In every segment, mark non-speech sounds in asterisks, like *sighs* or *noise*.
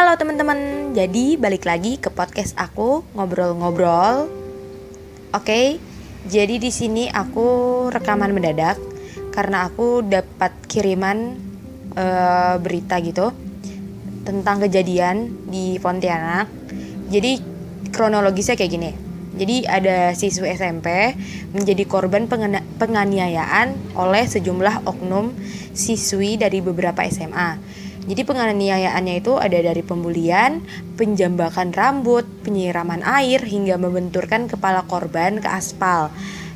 Halo teman-teman, jadi balik lagi ke podcast aku ngobrol-ngobrol. Oke, jadi di sini aku rekaman mendadak karena aku dapat kiriman uh, berita gitu tentang kejadian di Pontianak. Jadi kronologisnya kayak gini. Jadi ada siswi SMP menjadi korban penganiayaan oleh sejumlah oknum siswi dari beberapa SMA jadi penganiayaannya itu ada dari pembulian, penjambakan rambut, penyiraman air hingga membenturkan kepala korban ke aspal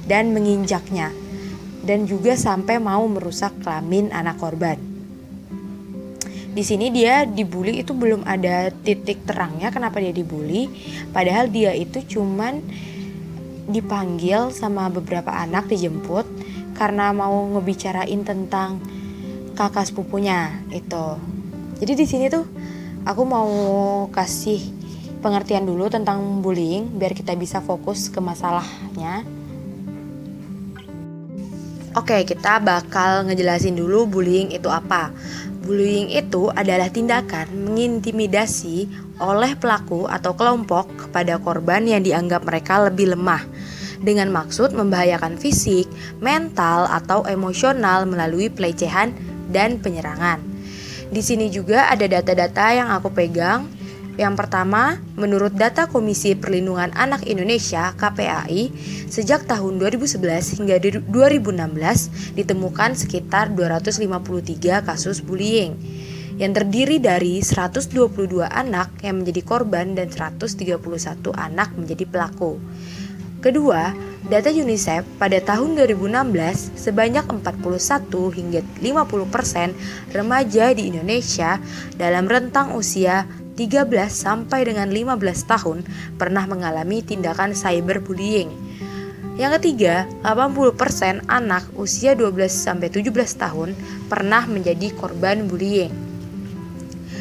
dan menginjaknya. Dan juga sampai mau merusak kelamin anak korban. Di sini dia dibully itu belum ada titik terangnya kenapa dia dibully, padahal dia itu cuman dipanggil sama beberapa anak dijemput karena mau ngebicarain tentang kakak sepupunya itu jadi di sini tuh aku mau kasih pengertian dulu tentang bullying biar kita bisa fokus ke masalahnya. Oke, kita bakal ngejelasin dulu bullying itu apa. Bullying itu adalah tindakan mengintimidasi oleh pelaku atau kelompok kepada korban yang dianggap mereka lebih lemah dengan maksud membahayakan fisik, mental, atau emosional melalui pelecehan dan penyerangan. Di sini juga ada data-data yang aku pegang. Yang pertama, menurut data Komisi Perlindungan Anak Indonesia (KPAI), sejak tahun 2011 hingga 2016 ditemukan sekitar 253 kasus bullying yang terdiri dari 122 anak yang menjadi korban dan 131 anak menjadi pelaku. Kedua, data UNICEF pada tahun 2016 sebanyak 41 hingga 50% persen remaja di Indonesia dalam rentang usia 13 sampai dengan 15 tahun pernah mengalami tindakan cyberbullying. Yang ketiga, 80% anak usia 12 sampai 17 tahun pernah menjadi korban bullying.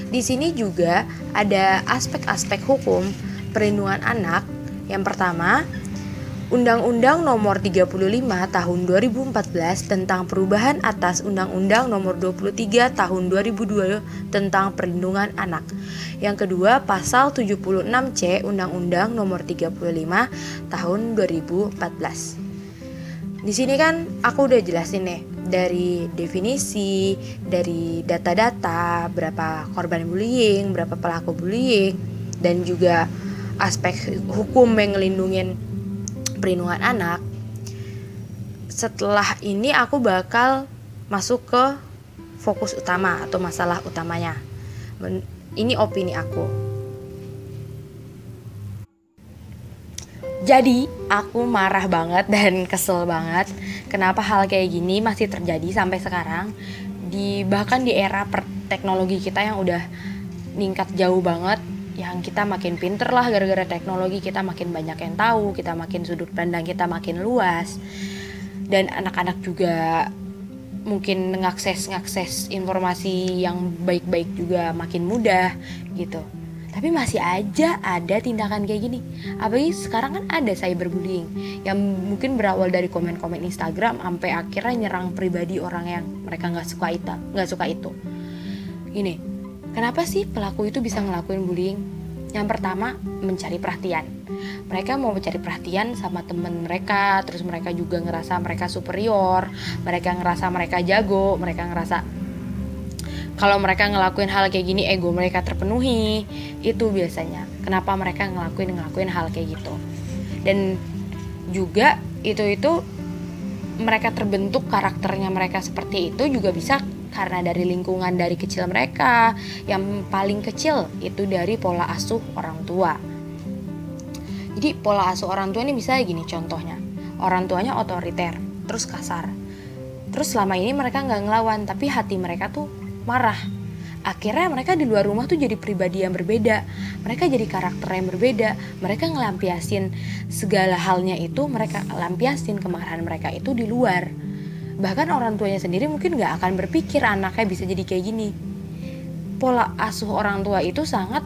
Di sini juga ada aspek-aspek hukum perlindungan anak. Yang pertama, Undang-Undang Nomor 35 Tahun 2014 tentang perubahan atas Undang-Undang Nomor 23 Tahun 2002 tentang perlindungan anak. Yang kedua, pasal 76C Undang-Undang Nomor 35 Tahun 2014. Di sini kan aku udah jelasin nih dari definisi, dari data-data, berapa korban bullying, berapa pelaku bullying, dan juga aspek hukum yang ngelindungin perlindungan anak setelah ini aku bakal masuk ke fokus utama atau masalah utamanya. Ini opini aku. Jadi aku marah banget dan kesel banget kenapa hal kayak gini masih terjadi sampai sekarang. Di bahkan di era per teknologi kita yang udah ningkat jauh banget yang kita makin pinter lah gara-gara teknologi kita makin banyak yang tahu kita makin sudut pandang kita makin luas. Dan anak-anak juga mungkin ngakses ngakses informasi yang baik-baik juga makin mudah gitu. Tapi masih aja ada tindakan kayak gini. Apalagi sekarang kan ada cyberbullying yang mungkin berawal dari komen-komen Instagram sampai akhirnya nyerang pribadi orang yang mereka nggak suka itu nggak suka itu. Ini Kenapa sih pelaku itu bisa ngelakuin bullying? Yang pertama, mencari perhatian. Mereka mau mencari perhatian sama temen mereka, terus mereka juga ngerasa mereka superior, mereka ngerasa mereka jago, mereka ngerasa kalau mereka ngelakuin hal kayak gini ego mereka terpenuhi itu biasanya kenapa mereka ngelakuin ngelakuin hal kayak gitu dan juga itu itu mereka terbentuk karakternya mereka seperti itu juga bisa karena dari lingkungan dari kecil mereka. Yang paling kecil itu dari pola asuh orang tua. Jadi pola asuh orang tua ini bisa gini contohnya. Orang tuanya otoriter terus kasar. Terus selama ini mereka nggak ngelawan tapi hati mereka tuh marah. Akhirnya mereka di luar rumah tuh jadi pribadi yang berbeda. Mereka jadi karakter yang berbeda. Mereka ngelampiasin segala halnya itu mereka lampiasin kemarahan mereka itu di luar bahkan orang tuanya sendiri mungkin nggak akan berpikir anaknya bisa jadi kayak gini. Pola asuh orang tua itu sangat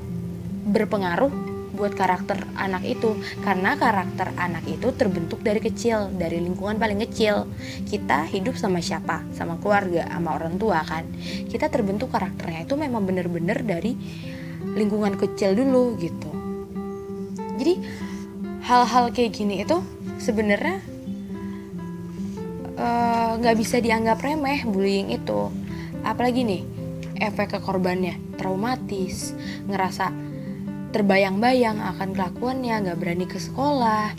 berpengaruh buat karakter anak itu. Karena karakter anak itu terbentuk dari kecil dari lingkungan paling kecil. Kita hidup sama siapa? Sama keluarga sama orang tua kan? Kita terbentuk karakternya itu memang bener-bener dari lingkungan kecil dulu gitu. Jadi hal-hal kayak gini itu sebenarnya nggak uh, bisa dianggap remeh bullying itu. Apalagi nih efek ke korbannya. Traumatis ngerasa terbayang-bayang akan kelakuannya nggak berani ke sekolah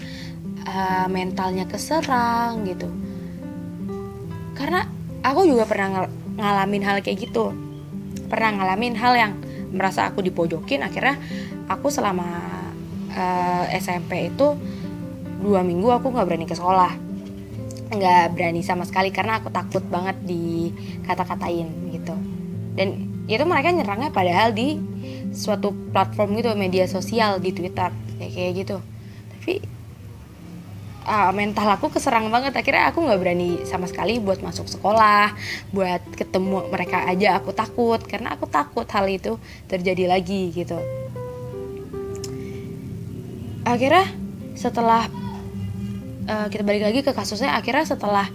uh, mentalnya keserang gitu. Karena aku juga pernah ng ngalamin hal kayak gitu. Pernah ngalamin hal yang merasa aku dipojokin akhirnya aku selama uh, eh, SMP itu dua minggu aku nggak berani ke sekolah nggak berani sama sekali karena aku takut banget di kata-katain gitu. Dan itu mereka nyerangnya padahal di suatu platform gitu media sosial di Twitter kayak kayak gitu. Tapi uh, mental aku keserang banget. Akhirnya aku nggak berani sama sekali buat masuk sekolah buat ketemu mereka aja aku takut. Karena aku takut hal itu terjadi lagi gitu. Akhirnya setelah uh, kita balik lagi ke kasusnya. Akhirnya setelah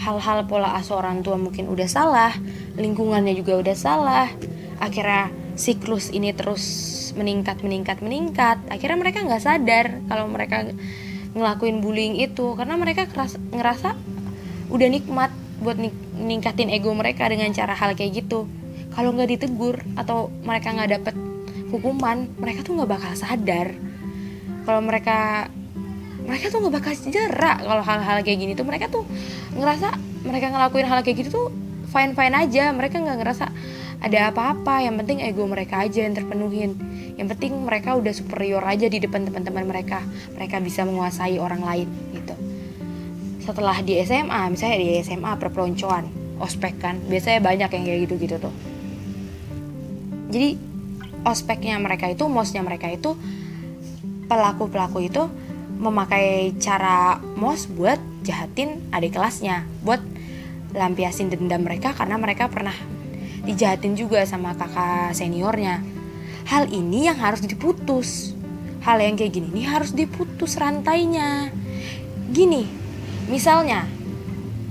hal-hal pola asuh orang tua mungkin udah salah lingkungannya juga udah salah akhirnya siklus ini terus meningkat meningkat meningkat. Akhirnya mereka nggak sadar kalau mereka ngelakuin bullying itu karena mereka keras, ngerasa udah nikmat buat ningkatin ego mereka dengan cara hal kayak gitu. Kalau nggak ditegur atau mereka nggak dapet hukuman mereka tuh nggak bakal sadar kalau mereka mereka tuh nggak bakal jerak kalau hal-hal kayak gini tuh. Mereka tuh ngerasa mereka ngelakuin hal kayak gitu tuh fine fine aja. Mereka nggak ngerasa ada apa-apa. Yang penting ego mereka aja yang terpenuhin. Yang penting mereka udah superior aja di depan teman-teman mereka. Mereka bisa menguasai orang lain gitu. Setelah di SMA misalnya di SMA perpeloncoan ospek kan. Biasanya banyak yang kayak gitu gitu tuh. Jadi ospeknya mereka itu mosnya mereka itu pelaku pelaku itu memakai cara mos buat jahatin adik kelasnya buat lampiasin dendam mereka karena mereka pernah dijahatin juga sama kakak seniornya. Hal ini yang harus diputus. Hal yang kayak gini ini harus diputus rantainya. Gini misalnya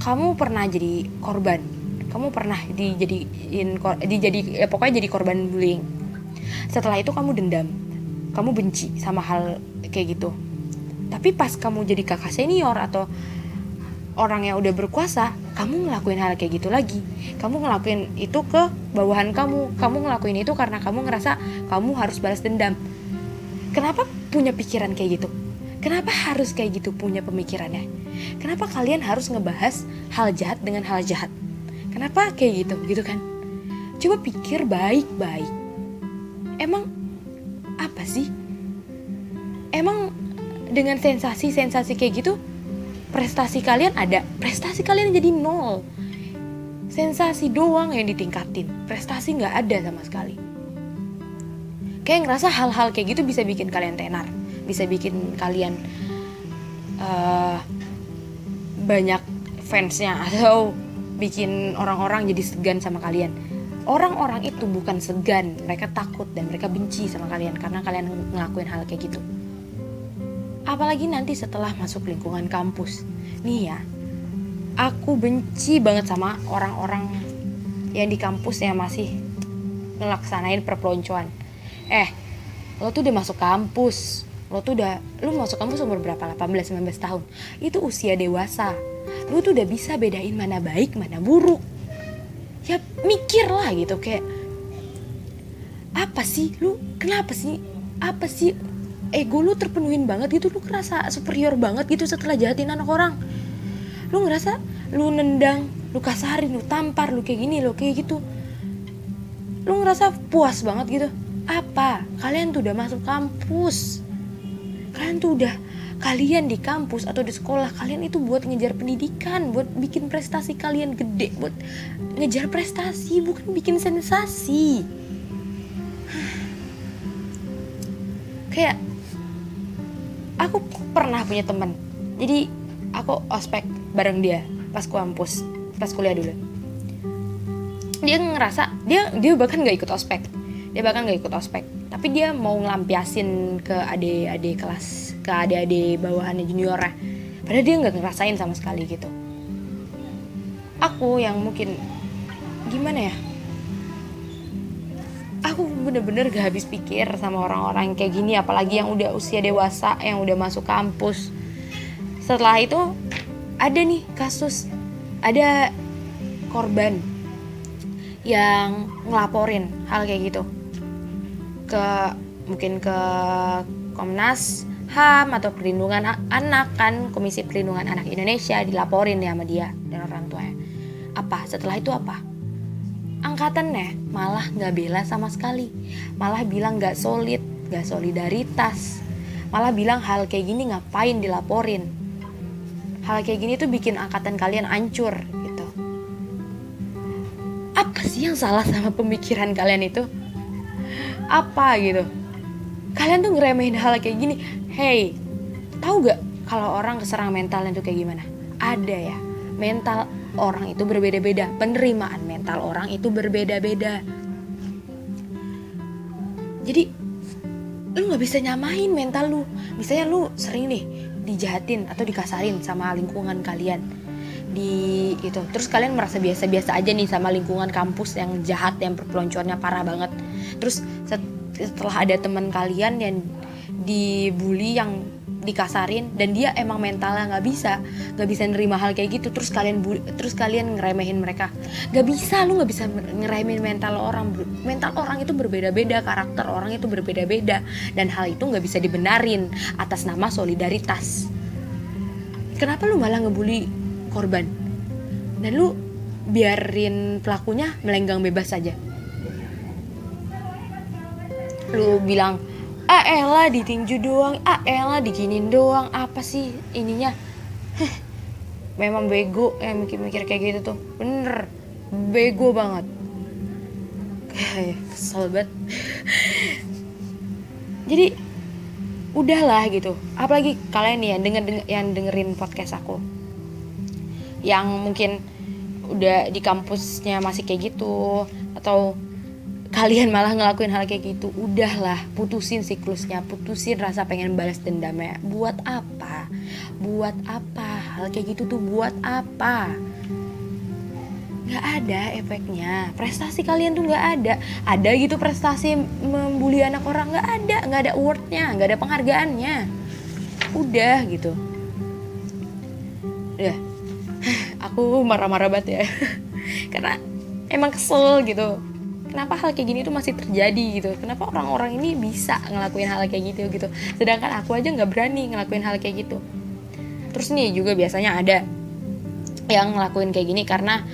kamu pernah jadi korban. Kamu pernah dijadiin dijadi ya pokoknya jadi korban bullying. Setelah itu kamu dendam. Kamu benci sama hal kayak gitu tapi pas kamu jadi kakak senior atau orang yang udah berkuasa kamu ngelakuin hal kayak gitu lagi. Kamu ngelakuin itu ke bawahan kamu. Kamu ngelakuin itu karena kamu ngerasa kamu harus balas dendam. Kenapa punya pikiran kayak gitu? Kenapa harus kayak gitu punya pemikirannya? Kenapa kalian harus ngebahas hal jahat dengan hal jahat? Kenapa kayak gitu? Gitu kan? Coba pikir baik-baik. Emang apa sih? Emang dengan sensasi-sensasi kayak gitu prestasi kalian ada. Prestasi kalian jadi nol. Sensasi doang yang ditingkatin. Prestasi nggak ada sama sekali. Kayak ngerasa hal-hal kayak gitu bisa bikin kalian tenar. Bisa bikin kalian uh, banyak fansnya atau bikin orang-orang jadi segan sama kalian. Orang-orang itu bukan segan. Mereka takut dan mereka benci sama kalian karena kalian ngelakuin hal kayak gitu apalagi nanti setelah masuk lingkungan kampus. Nih ya aku benci banget sama orang-orang yang di kampus yang masih ngelaksanain perpeloncoan. Eh lo tuh udah masuk kampus. Lo tuh udah lo masuk kampus umur berapa? 18 19 tahun. Itu usia dewasa. Lo tuh udah bisa bedain mana baik mana buruk. Ya mikir lah gitu kayak apa sih? Lu kenapa sih? Apa sih ego lu terpenuhin banget gitu lu ngerasa superior banget gitu setelah jahatin anak orang. Lu ngerasa lu nendang lu kasarin lu tampar lu kayak gini lu kayak gitu. Lu ngerasa puas banget gitu. Apa? Kalian tuh udah masuk kampus. Kalian tuh udah kalian di kampus atau di sekolah kalian itu buat ngejar pendidikan buat bikin prestasi kalian gede buat ngejar prestasi bukan bikin sensasi. *sighs* Kayak aku pernah punya teman. Jadi aku ospek bareng dia pas kampus pas kuliah dulu. Dia ngerasa dia dia bahkan nggak ikut ospek. Dia bahkan nggak ikut ospek. Tapi dia mau ngelampiasin ke adik-adik kelas ke adik-adik bawahannya juniornya. Padahal dia nggak ngerasain sama sekali gitu. Aku yang mungkin gimana ya aku bener-bener gak habis pikir sama orang-orang kayak gini apalagi yang udah usia dewasa yang udah masuk kampus. Setelah itu ada nih kasus ada korban yang ngelaporin hal kayak gitu. Ke mungkin ke Komnas HAM atau perlindungan anak kan Komisi Perlindungan Anak Indonesia dilaporin ya sama dia dan orang tuanya. Apa? Setelah itu apa angkatannya malah nggak bela sama sekali. Malah bilang nggak solid nggak solidaritas. Malah bilang hal kayak gini ngapain dilaporin? Hal kayak gini tuh bikin angkatan kalian ancur gitu. Apa sih yang salah sama pemikiran kalian itu? Apa gitu? Kalian tuh ngeremehin hal kayak gini. Hey tahu gak kalau orang keserang mentalnya tuh kayak gimana? Ada ya mental orang itu berbeda-beda. Penerimaan mental orang itu berbeda-beda. Jadi lu nggak bisa nyamain mental lu. Misalnya lu sering nih dijahatin atau dikasarin sama lingkungan kalian. Di itu terus kalian merasa biasa-biasa aja nih sama lingkungan kampus yang jahat yang perpeloncoannya parah banget. Terus setelah ada teman kalian yang dibully yang dikasarin dan dia emang mentalnya nggak bisa nggak bisa nerima hal kayak gitu. Terus kalian terus kalian ngeremehin mereka. Nggak bisa lu nggak bisa ngeremehin mental orang mental orang itu berbeda-beda karakter orang itu berbeda-beda. Dan hal itu nggak bisa dibenarin atas nama solidaritas. Kenapa lu malah ngebully korban? Dan lu biarin pelakunya melenggang bebas saja lu bilang ah elah ditinju doang. Ah elah diginin doang. Apa sih ininya? Memang bego yang mikir-mikir kayak gitu tuh. Bener bego banget. Kayak kesel banget. Jadi udahlah gitu. Apalagi kalian nih yang denger, denger yang dengerin podcast aku. Yang mungkin udah di kampusnya masih kayak gitu atau kalian malah ngelakuin hal kayak gitu udahlah putusin siklusnya putusin rasa pengen balas dendamnya. Buat apa? Buat apa? Hal kayak gitu tuh buat apa? Nggak ada efeknya. Prestasi kalian tuh nggak ada. Ada gitu prestasi membuli anak orang nggak ada. Nggak ada awardnya nggak ada penghargaannya. Udah gitu. Ya *sighs* aku marah-marah banget ya. *laughs* Karena emang kesel gitu kenapa hal kayak gini tuh masih terjadi gitu? Kenapa orang-orang ini bisa ngelakuin hal kayak gitu gitu? Sedangkan aku aja nggak berani ngelakuin hal kayak gitu. Terus nih juga biasanya ada yang ngelakuin kayak gini karena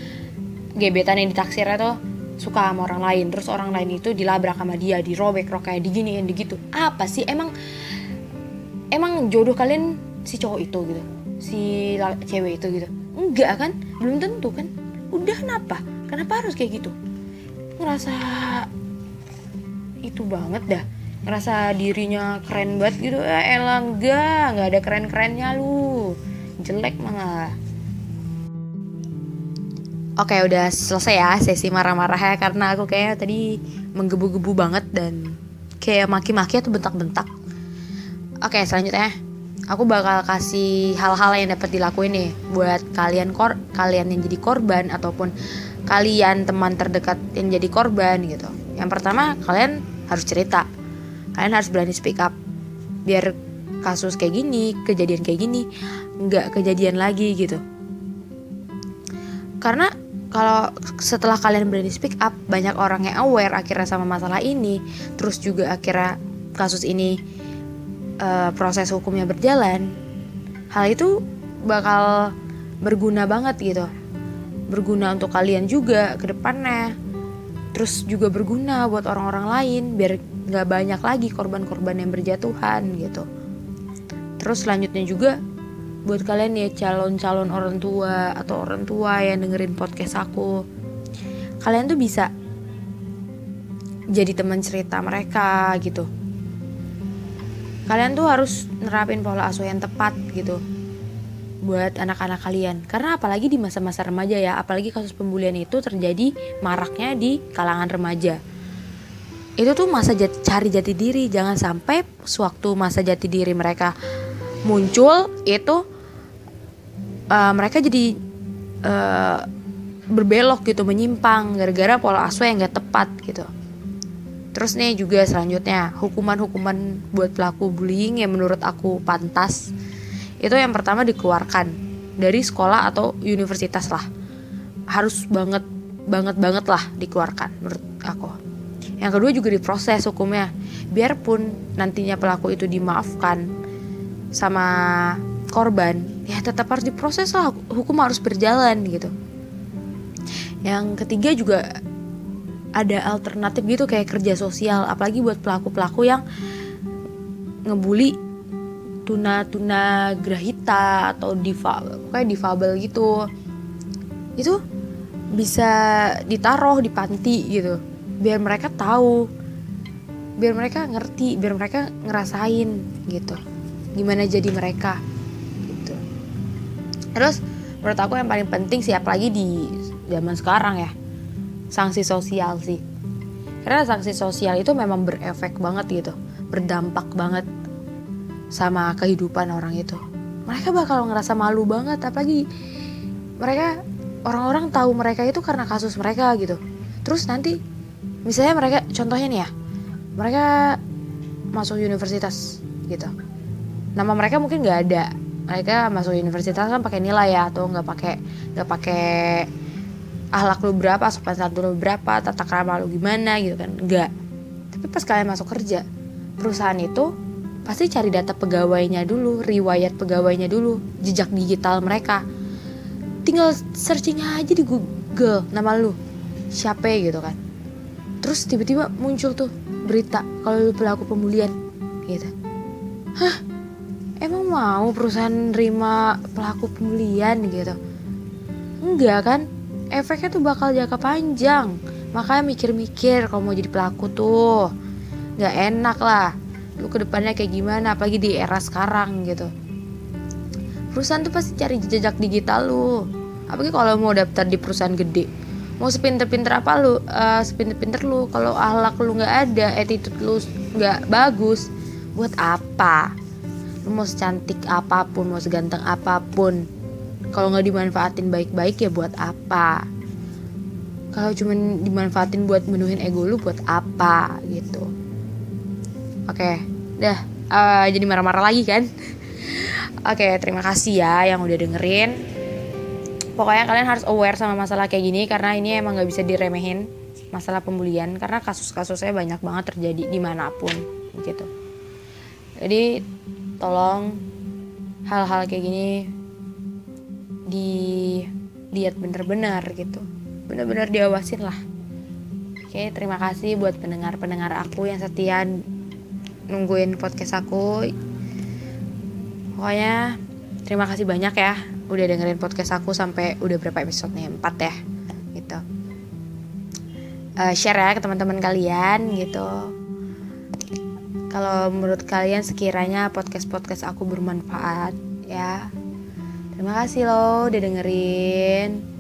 gebetan yang ditaksirnya tuh suka sama orang lain. Terus orang lain itu dilabrak sama dia dirobek rok kayak diginiin gitu apa sih? Emang emang jodoh kalian si cowok itu gitu? Si cewek itu gitu? Enggak kan? Belum tentu kan? Udah kenapa? Kenapa harus kayak gitu ngerasa itu banget dah. Ngerasa dirinya keren banget gitu. Ya elah enggak. Nggak ada keren kerennya lu. Jelek malah. Oke udah selesai ya sesi marah-marah ya karena aku kayak tadi menggebu-gebu banget dan kayak maki-maki atau bentak-bentak. Oke selanjutnya. Aku bakal kasih hal-hal yang dapat dilakuin nih buat kalian kor kalian yang jadi korban ataupun kalian teman terdekat yang jadi korban gitu. Yang pertama kalian harus cerita. Kalian harus berani speak up. Biar kasus kayak gini kejadian kayak gini nggak kejadian lagi gitu. Karena kalau setelah kalian berani speak up banyak orang yang aware akhirnya sama masalah ini. Terus juga akhirnya kasus ini uh, proses hukumnya berjalan. Hal itu bakal berguna banget gitu berguna untuk kalian juga ke depannya. Terus juga berguna buat orang-orang lain biar nggak banyak lagi korban-korban yang berjatuhan gitu. Terus selanjutnya juga buat kalian ya calon-calon orang tua atau orang tua yang dengerin podcast aku kalian tuh bisa jadi teman cerita mereka gitu. Kalian tuh harus nerapin pola asuh yang tepat gitu buat anak-anak kalian. Karena apalagi di masa-masa remaja ya apalagi kasus pembulian itu terjadi maraknya di kalangan remaja. Itu tuh masa jati, cari jati diri jangan sampai sewaktu masa jati diri mereka muncul itu uh, mereka jadi uh, berbelok gitu menyimpang gara-gara pola asuh yang gak tepat gitu. Terus nih juga selanjutnya hukuman-hukuman buat pelaku bullying yang menurut aku pantas itu yang pertama dikeluarkan dari sekolah atau universitas lah. Harus banget banget banget lah dikeluarkan menurut aku. Yang kedua juga diproses hukumnya. Biarpun nantinya pelaku itu dimaafkan sama korban ya tetap harus diproses lah. Hukum harus berjalan gitu. Yang ketiga juga ada alternatif gitu kayak kerja sosial. Apalagi buat pelaku-pelaku yang ngebully tuna-tuna grahita atau difabel kayak difabel gitu. Itu bisa ditaruh di panti gitu biar mereka tahu biar mereka ngerti biar mereka ngerasain gitu gimana jadi mereka gitu. Terus menurut aku yang paling penting sih apalagi di zaman sekarang ya sanksi sosial sih. Karena sanksi sosial itu memang berefek banget gitu berdampak banget sama kehidupan orang itu. Mereka bakal ngerasa malu banget apalagi mereka orang-orang tahu mereka itu karena kasus mereka gitu. Terus nanti misalnya mereka contohnya nih ya mereka masuk universitas gitu. Nama mereka mungkin nggak ada. Mereka masuk universitas kan pakai nilai ya atau nggak pakai nggak pakai ahlak lu berapa sopan santun lu berapa tata krama lu gimana gitu kan. Nggak. Tapi pas kalian masuk kerja perusahaan itu pasti cari data pegawainya dulu riwayat pegawainya dulu jejak digital mereka. Tinggal searching aja di Google nama lu siapa gitu kan. Terus tiba-tiba muncul tuh berita kalau lu pelaku pemulihan gitu. Hah? Emang mau perusahaan nerima pelaku pemulihan gitu? Enggak kan? Efeknya tuh bakal jangka panjang. Makanya mikir-mikir kalau mau jadi pelaku tuh. Nggak enak lah lu ke depannya kayak gimana apalagi di era sekarang gitu. Perusahaan tuh pasti cari jejak digital lu. Apalagi kalau mau daftar di perusahaan gede. Mau sepinter-pinter apa lu uh, sepinter-pinter lu. Kalau ahlak lu nggak ada attitude lu nggak bagus buat apa? Lu mau secantik apa pun mau seganteng apa pun. Kalau nggak dimanfaatin baik-baik ya buat apa? Kalau cuma dimanfaatin buat menuhin ego lu buat apa? Gitu oke okay, dah uh, jadi marah-marah lagi kan Oke, okay, terima kasih ya yang udah dengerin. Pokoknya kalian harus aware sama masalah kayak gini karena ini emang gak bisa diremehin masalah pembulian karena kasus-kasusnya banyak banget terjadi di mana pun gitu. Jadi tolong hal-hal kayak gini dilihat bener-bener gitu, bener-bener diawasin lah. Oke, terima kasih buat pendengar-pendengar aku yang setia nungguin podcast aku. Pokoknya terima kasih banyak ya udah dengerin podcast aku sampai udah berapa episode nih? Empat ya gitu. Uh, share ya ke teman-teman kalian gitu. Kalau menurut kalian sekiranya podcast podcast aku bermanfaat ya. Terima kasih loh udah dengerin.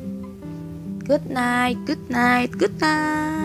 Good night good night good night